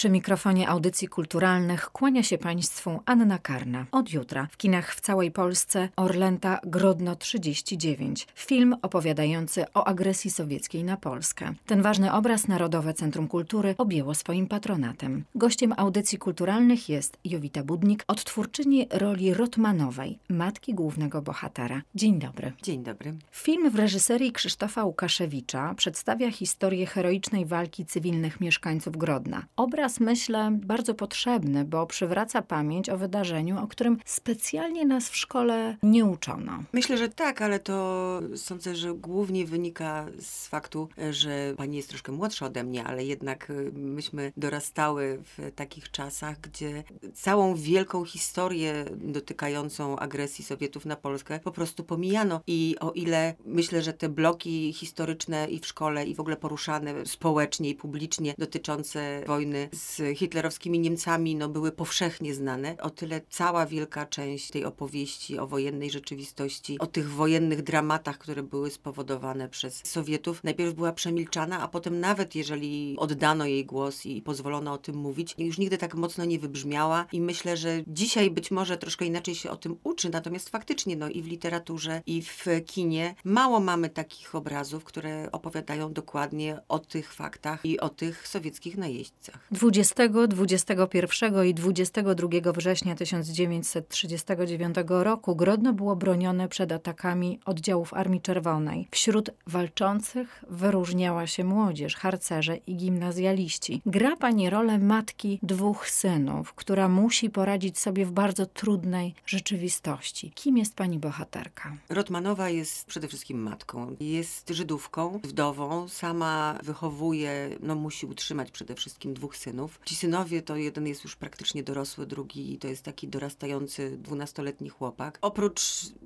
Przy mikrofonie audycji kulturalnych kłania się Państwu Anna Karna. Od jutra w kinach w całej Polsce Orlęta Grodno 39. Film opowiadający o agresji sowieckiej na Polskę. Ten ważny obraz Narodowe Centrum Kultury objęło swoim patronatem. Gościem audycji kulturalnych jest Jowita Budnik, odtwórczyni roli Rotmanowej, matki głównego bohatera. Dzień dobry. Dzień dobry. Film w reżyserii Krzysztofa Łukaszewicza przedstawia historię heroicznej walki cywilnych mieszkańców Grodna. Obraz obraz, myślę, bardzo potrzebny, bo przywraca pamięć o wydarzeniu, o którym specjalnie nas w szkole nie uczono. Myślę, że tak, ale to sądzę, że głównie wynika z faktu, że pani jest troszkę młodsza ode mnie, ale jednak y, myśmy dorastały w takich czasach, gdzie całą wielką historię dotykającą agresji Sowietów na Polskę po prostu pomijano. I o ile myślę, że te bloki historyczne i w szkole, i w ogóle poruszane społecznie i publicznie dotyczące wojny z hitlerowskimi Niemcami no, były powszechnie znane. O tyle cała wielka część tej opowieści o wojennej rzeczywistości, o tych wojennych dramatach, które były spowodowane przez Sowietów, najpierw była przemilczana, a potem nawet jeżeli oddano jej głos i pozwolono o tym mówić, już nigdy tak mocno nie wybrzmiała i myślę, że dzisiaj być może troszkę inaczej się o tym uczy, natomiast faktycznie no, i w literaturze, i w kinie mało mamy takich obrazów, które opowiadają dokładnie o tych faktach i o tych sowieckich najeźdźcach. 20, 21 i 22 września 1939 roku Grodno było bronione przed atakami oddziałów Armii Czerwonej. Wśród walczących wyróżniała się młodzież, harcerze i gimnazjaliści. Gra pani rolę matki dwóch synów, która musi poradzić sobie w bardzo trudnej rzeczywistości. Kim jest pani bohaterka? Rotmanowa jest przede wszystkim matką. Jest Żydówką, wdową, sama wychowuje, no musi utrzymać przede wszystkim dwóch synów. Ci synowie to jeden jest już praktycznie dorosły, drugi to jest taki dorastający dwunastoletni chłopak. Oprócz,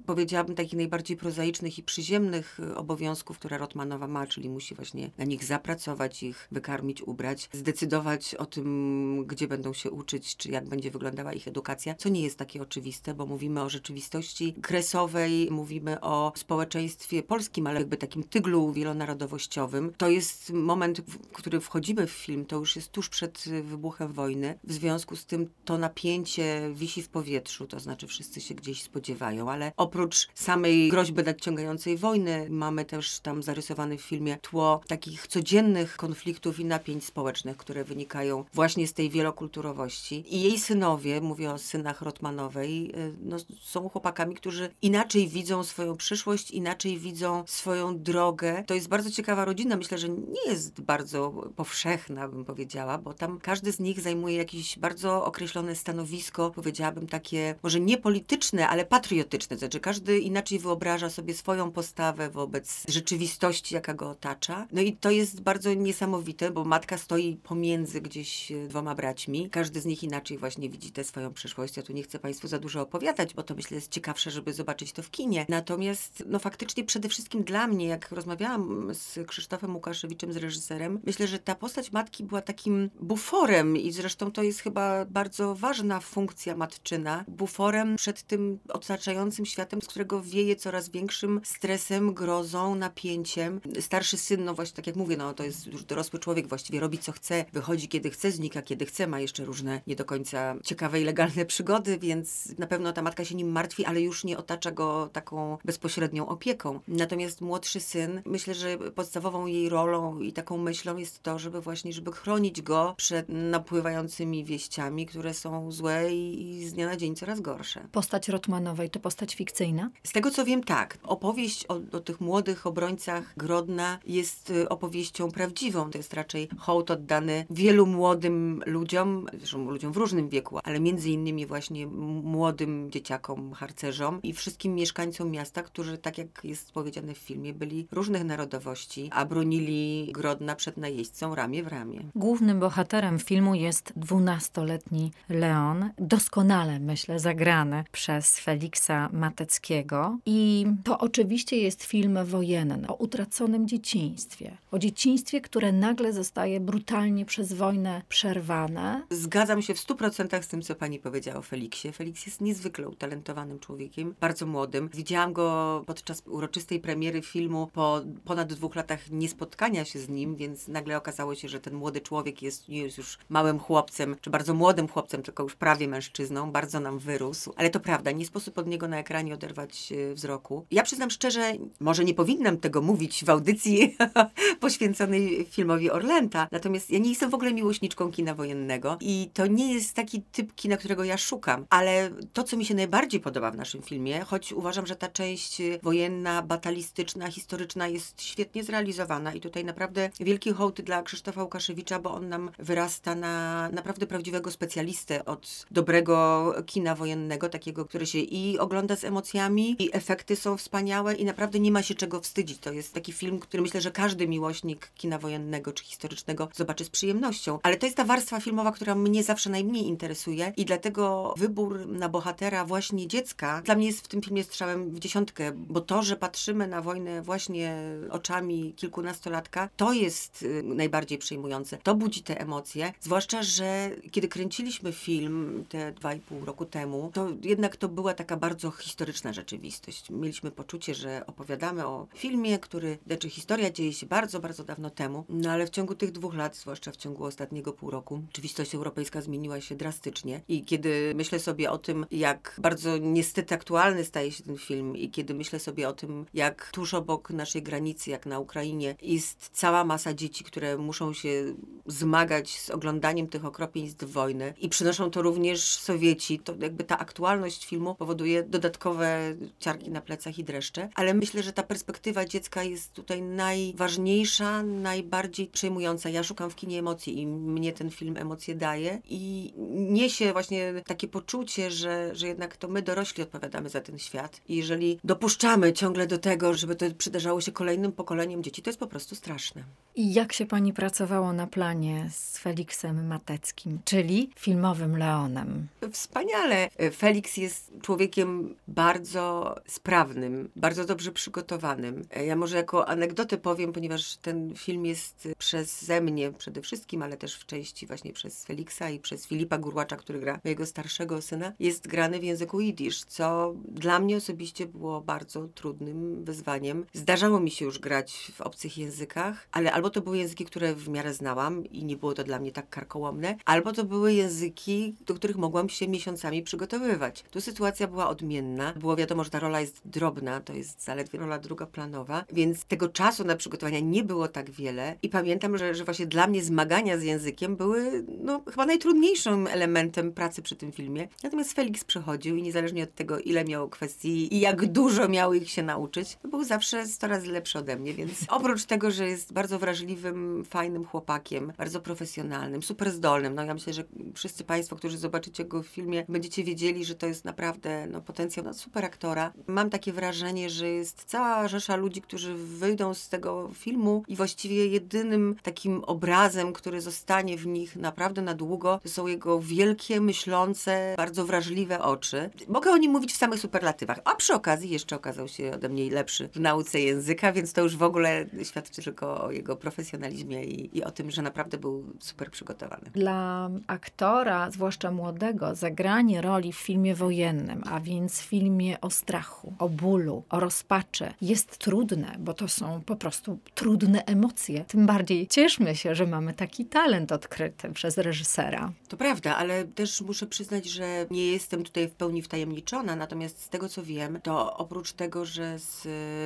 powiedziałabym, takich najbardziej prozaicznych i przyziemnych obowiązków, które Rotmanowa ma, czyli musi właśnie na nich zapracować, ich wykarmić, ubrać, zdecydować o tym, gdzie będą się uczyć, czy jak będzie wyglądała ich edukacja, co nie jest takie oczywiste, bo mówimy o rzeczywistości kresowej, mówimy o społeczeństwie polskim, ale jakby takim tyglu wielonarodowościowym. To jest moment, w który wchodzimy w film, to już jest tuż przed przed wybuchem wojny. W związku z tym to napięcie wisi w powietrzu, to znaczy wszyscy się gdzieś spodziewają, ale oprócz samej groźby nadciągającej wojny, mamy też tam zarysowany w filmie tło takich codziennych konfliktów i napięć społecznych, które wynikają właśnie z tej wielokulturowości. I jej synowie, mówię o synach Rotmanowej, y, no, są chłopakami, którzy inaczej widzą swoją przyszłość, inaczej widzą swoją drogę. To jest bardzo ciekawa rodzina, myślę, że nie jest bardzo powszechna, bym powiedziała, bo tam każdy z nich zajmuje jakieś bardzo określone stanowisko, powiedziałabym takie, może nie polityczne, ale patriotyczne. Znaczy każdy inaczej wyobraża sobie swoją postawę wobec rzeczywistości, jaka go otacza. No i to jest bardzo niesamowite, bo matka stoi pomiędzy gdzieś e, dwoma braćmi. Każdy z nich inaczej właśnie widzi tę swoją przyszłość. Ja tu nie chcę Państwu za dużo opowiadać, bo to myślę jest ciekawsze, żeby zobaczyć to w kinie. Natomiast no faktycznie przede wszystkim dla mnie, jak rozmawiałam z Krzysztofem Łukaszewiczem, z reżyserem, myślę, że ta postać matki była takim buforem i zresztą to jest chyba bardzo ważna funkcja matczyna. Buforem przed tym otaczającym światem, z którego wieje coraz większym stresem, grozą, napięciem. Starszy syn, no właśnie tak jak mówię, no to jest już dorosły człowiek, właściwie robi co chce, wychodzi kiedy chce, znika kiedy chce, ma jeszcze różne nie do końca ciekawe i legalne przygody, więc na pewno ta matka się nim martwi, ale już nie otacza go taką bezpośrednią opieką. Natomiast młodszy syn, myślę, że podstawową jej rolą i taką myślą jest to, żeby właśnie, żeby chronić go przed napływającymi wieściami, które są złe i, z dnia na dzień coraz gorsze. Postać Rotmanowej to postać fikcyjna? Z tego co wiem, tak. Opowieść o, o tych młodych obrońcach Grodna jest y, opowieścią prawdziwą. To jest raczej hołd oddany wielu młodym ludziom, zresztą ludziom w różnym wieku, ale między innymi właśnie młodym dzieciakom, harcerzom i wszystkim mieszkańcom miasta, którzy, tak jak jest powiedziane w filmie, byli różnych narodowości, a bronili Grodna przed najeźdźcą ramię w ramię. Głównym bohaterem bohaterem filmu jest dwunastoletni Leon, doskonale, myślę, zagrany przez Feliksa Mateckiego. I to oczywiście jest film wojenny, o utraconym dzieciństwie. O dzieciństwie, które nagle zostaje brutalnie przez wojnę przerwane. Zgadzam się w stu procentach z tym, co pani powiedziała o Feliksie. Felix jest niezwykle utalentowanym człowiekiem, bardzo młodym. Widziałam go podczas uroczystej premiery filmu po ponad dwóch latach niespotkania się z nim, więc nagle okazało się, że ten młody człowiek jest, nie jest już małym chłopcem, czy bardzo młodym chłopcem, tylko już prawie mężczyzną, bardzo nam wyrósł. Ale to prawda, nie sposób od niego na ekranie oderwać e, wzroku. Ja przyznam szczerze, może nie powinnam tego mówić w audycji poświęconej filmowi Orlenta, natomiast ja nie jestem w ogóle miłośniczką kina wojennego i to nie jest taki typ kina, którego ja szukam, ale to, co mi się najbardziej podoba w naszym filmie, choć uważam, że ta część wojenna, batalistyczna, historyczna jest świetnie zrealizowana i tutaj naprawdę wielki hołd dla Krzysztofa Łukaszewicza, bo on nam wyrasta na naprawdę prawdziwego specjalistę od dobrego kina wojennego, takiego, które się i ogląda z emocjami, i efekty są wspaniałe i naprawdę nie ma się czego wstydzić. To jest taki film, który myślę, że każdy miłośnik kina wojennego czy historycznego zobaczy z przyjemnością. Ale to jest ta warstwa filmowa, która mnie zawsze najmniej interesuje i dlatego wybór na bohatera właśnie dziecka dla mnie jest w tym filmie strzałem w dziesiątkę, bo to, że patrzymy na wojnę właśnie oczami kilkunastolatka, to jest y, najbardziej przejmujące. To budzi te emocje, zwłaszcza, że kiedy kręciliśmy film te dwa i pół roku temu, to jednak to była taka bardzo historyczna rzeczywistość. Mieliśmy poczucie, że opowiadamy o filmie, który, znaczy historia dzieje się bardzo, bardzo dawno temu, no ale w ciągu tych dwóch lat, zwłaszcza w ciągu ostatniego pół roku, rzeczywistość europejska zmieniła się drastycznie i kiedy myślę sobie o tym, jak bardzo niestety aktualny staje się ten film i kiedy myślę sobie o tym, jak tuż obok naszej granicy, jak na Ukrainie, jest cała masa dzieci, które muszą się zmagać z oglądaniem tych okropieństw wojny. I przynoszą to również Sowieci, to jakby ta aktualność filmu powoduje dodatkowe ciarki na plecach i dreszcze, ale myślę, że ta perspektywa dziecka jest tutaj najważniejsza, najbardziej przejmująca. Ja szukam w kinie emocji i mnie ten film emocje daje. I niesie właśnie takie poczucie, że, że jednak to my dorośli odpowiadamy za ten świat. I jeżeli dopuszczamy ciągle do tego, żeby to przydarzało się kolejnym pokoleniom dzieci, to jest po prostu straszne. I jak się pani pracowało na planie z Feliksem Mateckim, czyli filmowym Leonem? Wspaniale. Felix jest człowiekiem bardzo sprawnym, bardzo dobrze przygotowanym. Ja może jako anegdotę powiem, ponieważ ten film jest przeze mnie przede wszystkim, ale też w części właśnie przez Feliksa i przez Filipa Gurłacza, który gra mojego starszego syna, jest grany w języku jidysz, co dla mnie osobiście było bardzo trudnym wyzwaniem. Zdarzało mi się już grać w obcych językach, ale albo to były języki, które w miarę znałam i nie było dla mnie tak karkołomne, albo to były języki, do których mogłam się miesiącami przygotowywać. Tu sytuacja była odmienna. Było wiadomo, że ta rola jest drobna, to jest zaledwie rola drugoplanowa, więc tego czasu na przygotowania nie było tak wiele i pamiętam, że, że właśnie dla mnie zmagania z językiem były no, chyba najtrudniejszym elementem pracy przy tym filmie. Natomiast Felix przychodził i niezależnie od tego, ile miał kwestii i jak dużo miał ich się nauczyć, był zawsze 100 razy lepszy ode mnie, więc oprócz tego, że jest bardzo wrażliwym, fajnym chłopakiem, bardzo profesjonalnym, super zdolnym, no ja myślę, że wszyscy Państwo, którzy zobaczycie go w filmie, będziecie wiedzieli, że to jest naprawdę no, potencjał no, super aktora. Mam takie wrażenie, że jest cała rzesza ludzi, którzy wyjdą z tego filmu i właściwie jedynym takim obrazem, który zostanie w nich naprawdę na długo, to są jego wielkie, myślące, bardzo wrażliwe oczy. Mogę o nim mówić w samych superlatywach, a przy okazji jeszcze okazał się ode mnie lepszy w nauce języka, więc to już w ogóle świadczy tylko o jego profesjonalizmie i, i o tym, że naprawdę był super przygotowany. Dla aktora, zwłaszcza młodego, zagranie roli w filmie wojennym, a więc w filmie o strachu, o bólu, o rozpaczy, jest trudne, bo to są po prostu trudne emocje. Tym bardziej cieszmy się, że mamy taki talent odkryty przez reżysera. To prawda, ale też muszę przyznać, że nie jestem tutaj w pełni wtajemniczona, natomiast z tego co wiem, to oprócz tego, że z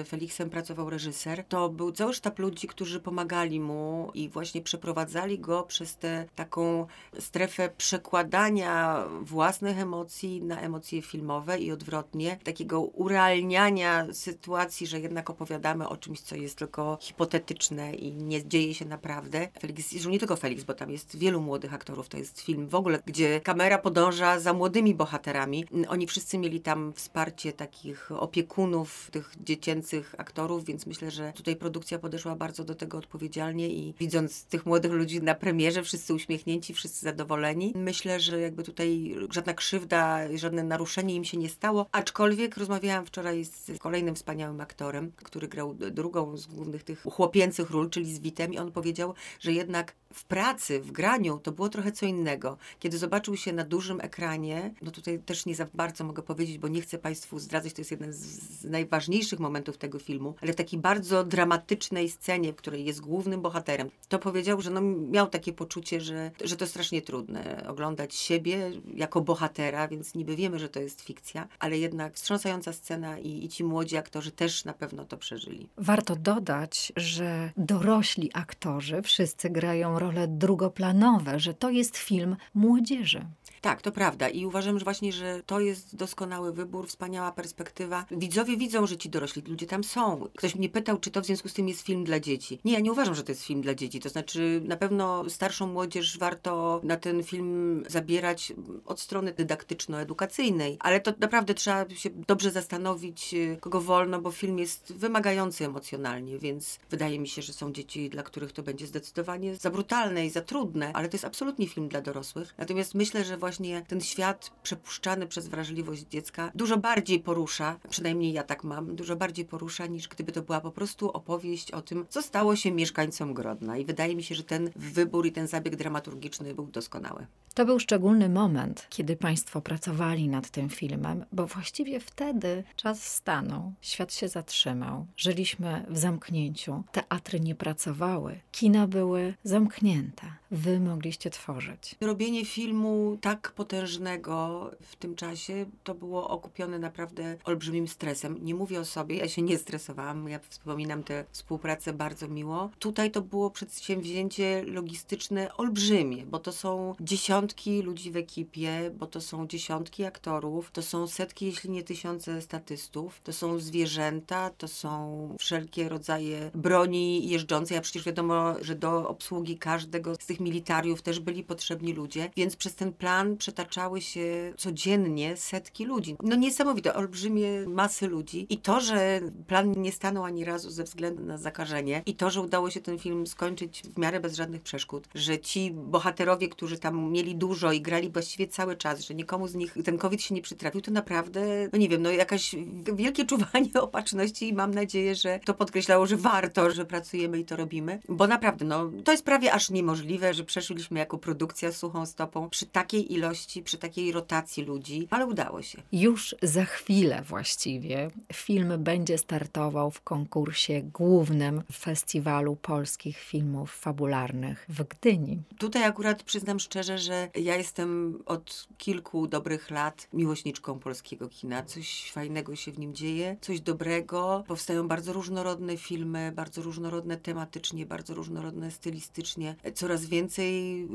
Feliksem pracował reżyser, to był cały sztab ludzi, którzy pomagali mu i właśnie przeprowadzali go przez tę taką strefę przekładania własnych emocji na emocje filmowe i odwrotnie, takiego urealniania sytuacji, że jednak opowiadamy o czymś, co jest tylko hipotetyczne i nie dzieje się naprawdę. Felix, zresztą nie tylko Felix, bo tam jest wielu młodych aktorów, to jest film w ogóle, gdzie kamera podąża za młodymi bohaterami. Oni wszyscy mieli tam wsparcie takich opiekunów, tych dziecięcych aktorów, więc myślę, że tutaj produkcja podeszła bardzo do tego odpowiedzialnie i widząc tych młodych ludzi naprawdę premierze, wszyscy uśmiechnięci, wszyscy zadowoleni. Myślę, że jakby tutaj żadna krzywda, żadne naruszenie im się nie stało, aczkolwiek rozmawiałam wczoraj z kolejnym wspaniałym aktorem, który grał drugą z głównych tych chłopięcych ról, czyli z Witem i on powiedział, że jednak w pracy, w graniu to było trochę co innego. Kiedy zobaczył się na dużym ekranie, no tutaj też nie za bardzo mogę powiedzieć, bo nie chcę Państwu zdradzać, to jest jeden z, najważniejszych momentów tego filmu, ale w takiej bardzo dramatycznej scenie, w której jest głównym bohaterem, to powiedział, że no miał takie poczucie, że, że to strasznie trudne oglądać siebie jako bohatera, więc niby wiemy, że to jest fikcja, ale jednak wstrząsająca scena i, i ci młodzi aktorzy też na pewno to przeżyli. Warto dodać, że dorośli aktorzy wszyscy grają role drugoplanowe, że to jest film młodzieży. Tak, to prawda i uważam, że właśnie, że to jest doskonały wybór, wspaniała perspektywa. Widzowie widzą, że ci dorośli ludzie tam są. Ktoś mnie pytał, czy to w związku z tym jest film dla dzieci. Nie, ja nie uważam, że to jest film dla dzieci. To znaczy, na pewno starszą młodzież warto na ten film zabierać od strony dydaktyczno-edukacyjnej, ale to naprawdę trzeba się dobrze zastanowić, kogo wolno, bo film jest wymagający emocjonalnie, więc wydaje mi się, że są dzieci, dla których to będzie zdecydowanie za brutalne i za trudne, ale to jest absolutnie film dla dorosłych. Natomiast myślę, że właśnie ten świat przepuszczany przez wrażliwość dziecka dużo bardziej porusza, przynajmniej ja tak mam, dużo bardziej porusza niż gdyby to była po prostu opowieść o tym, co stało się mieszkańcom Grodna. I wydaje mi się, że ten wybór i ten zabieg dramaturgiczny był doskonały. To był szczególny moment, kiedy Państwo pracowali nad tym filmem, bo właściwie wtedy czas stanął, świat się zatrzymał, żyliśmy w zamknięciu, teatry nie pracowały, kina były zamknięte. Wy mogliście tworzyć. Robienie filmu tak potężnego w tym czasie to było okupione naprawdę olbrzymim stresem. Nie mówię o sobie, ja się nie stresowałam, ja wspominam tę współpracę bardzo miło. Tutaj to było przedsięwzięcie logistyczne olbrzymie, bo to są dziesiątki ludzi w ekipie, bo to są dziesiątki aktorów, to są setki, jeśli nie tysiące statystów, to są zwierzęta, to są wszelkie rodzaje broni jeżdżącej, a przecież wiadomo, że do obsługi każdego z tych militariów też byli potrzebni ludzie, więc przez ten plan przetaczały się codziennie setki ludzi. No niesamowite, olbrzymie masy ludzi i to, że plan nie stanął ani razu ze względu na zakażenie i to, że udało się ten film skończyć w miarę bez żadnych przeszkód, że ci bohaterowie, którzy tam mieli dużo i grali właściwie cały czas, że nikomu z nich ten COVID się nie przytrafił, to naprawdę, no nie wiem, no jakaś wielkie czuwanie opatrzności i mam nadzieję, że to podkreślało, że warto, że pracujemy i to robimy, bo naprawdę, no to jest prawie aż niemożliwe, że przeszliśmy jako produkcja suchą stopą przy takiej ilości, przy takiej rotacji ludzi, ale udało się. Już za chwilę właściwie film będzie startował w konkursie głównym festiwalu polskich filmów fabularnych w Gdyni. Tutaj akurat przyznam szczerze, że ja jestem od kilku dobrych lat miłośniczką polskiego kina. Coś fajnego się w nim dzieje, coś dobrego. Powstają bardzo różnorodne filmy, bardzo różnorodne tematycznie, bardzo różnorodne stylistycznie. Coraz więcej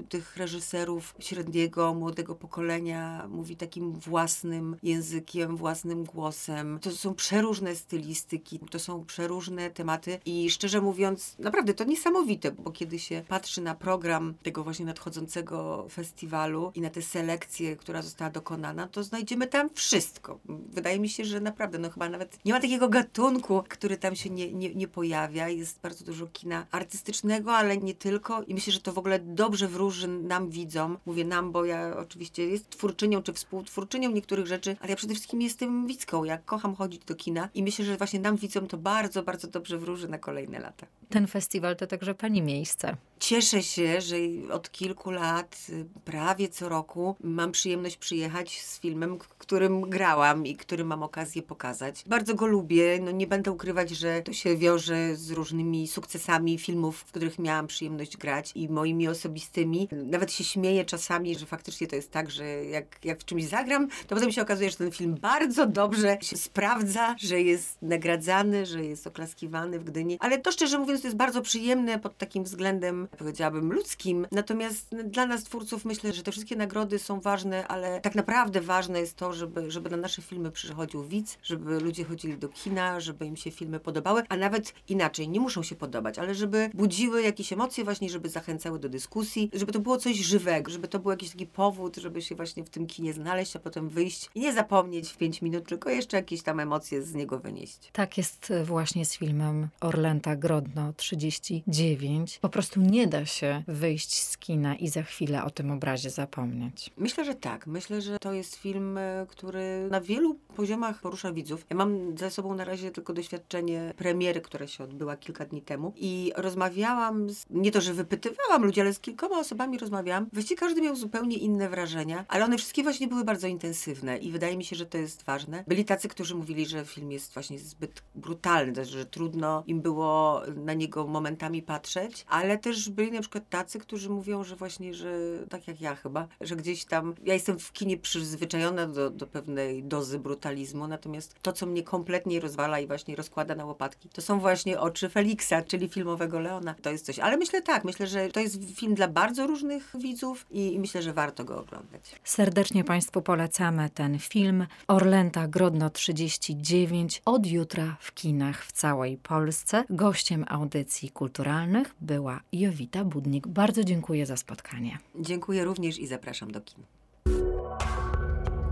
tych reżyserów średniego, młodego pokolenia mówi takim własnym językiem, własnym głosem. To są przeróżne stylistyki, to są przeróżne tematy i szczerze mówiąc, naprawdę to niesamowite, bo kiedy się patrzy na program tego właśnie nadchodzącego festiwalu i na tę selekcję, która została dokonana, to znajdziemy tam wszystko. Wydaje mi się, że naprawdę, no chyba nawet nie ma takiego gatunku, który tam się nie, nie, nie pojawia. Jest bardzo dużo kina artystycznego, ale nie tylko i myślę, że to w ogóle dobrze wróży nam widzom. Mówię nam, bo ja oczywiście jest twórczynią czy współtwórczynią niektórych rzeczy, ale ja przede wszystkim jestem widzką. Ja kocham chodzić do kina i myślę, że właśnie nam widzom to bardzo, bardzo dobrze wróży na kolejne lata. Ten festiwal to także pani miejsce. Cieszę się, że od kilku lat, prawie co roku, mam przyjemność przyjechać z filmem, którym grałam i który mam okazję pokazać. Bardzo go lubię. No nie będę ukrywać, że to się wiąże z różnymi sukcesami filmów, w których miałam przyjemność grać i osobistymi. Nawet się śmieję czasami, że faktycznie to jest tak, że jak, jak w czymś zagram, to potem się okazuje, że ten film bardzo dobrze się sprawdza, że jest nagradzany, że jest oklaskiwany w Gdyni. Ale to szczerze mówiąc to jest bardzo przyjemne pod takim względem, powiedziałabym, ludzkim. Natomiast dla nas twórców myślę, że te wszystkie nagrody są ważne, ale tak naprawdę ważne jest to, żeby, żeby na nasze filmy przychodził widz, żeby ludzie chodzili do kina, żeby im się filmy podobały, a nawet inaczej, nie muszą się podobać, ale żeby budziły jakieś emocje właśnie, żeby zachęcały do dyskusji, żeby to było coś żywego, żeby to był jakiś taki powód, żeby się właśnie w tym kinie znaleźć, a potem wyjść i nie zapomnieć w pięć minut, tylko jeszcze jakieś tam emocje z niego wynieść. Tak jest właśnie z filmem Orlęta Grodno 39. Po prostu nie da się wyjść z kina i za chwilę o tym obrazie zapomnieć. Myślę, że tak. Myślę, że to jest film, e, który na wielu poziomach porusza widzów. Ja mam ze sobą na razie tylko doświadczenie premiery, która się odbyła kilka dni temu i rozmawiałam, z, nie to, że wypytywałam ale z kilkoma osobami rozmawiałam. Właściwie każdy miał zupełnie inne wrażenia, ale one wszystkie właśnie były bardzo intensywne i wydaje mi się, że to jest ważne. Byli tacy, którzy mówili, że film jest właśnie zbyt brutalny, że trudno im było na niego momentami patrzeć, ale też byli na przykład tacy, którzy mówią, że właśnie, że tak jak ja chyba, że gdzieś tam, ja jestem w kinie przyzwyczajona do, do pewnej dozy brutalizmu, natomiast to, co mnie kompletnie rozwala i właśnie rozkłada na łopatki, to są właśnie oczy Feliksa, czyli filmowego Leona. To jest coś, ale myślę tak, myślę, że to jest film dla bardzo różnych widzów i, i myślę, że warto go oglądać. Serdecznie Państwu polecamy ten film Orlęta Grodno 39 od jutra w kinach w całej Polsce. Gościem audycji kulturalnych była Jowita Budnik. Bardzo dziękuję za spotkanie. Dziękuję również i zapraszam do kin.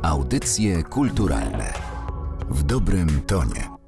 Audycje kulturalne w dobrym tonie.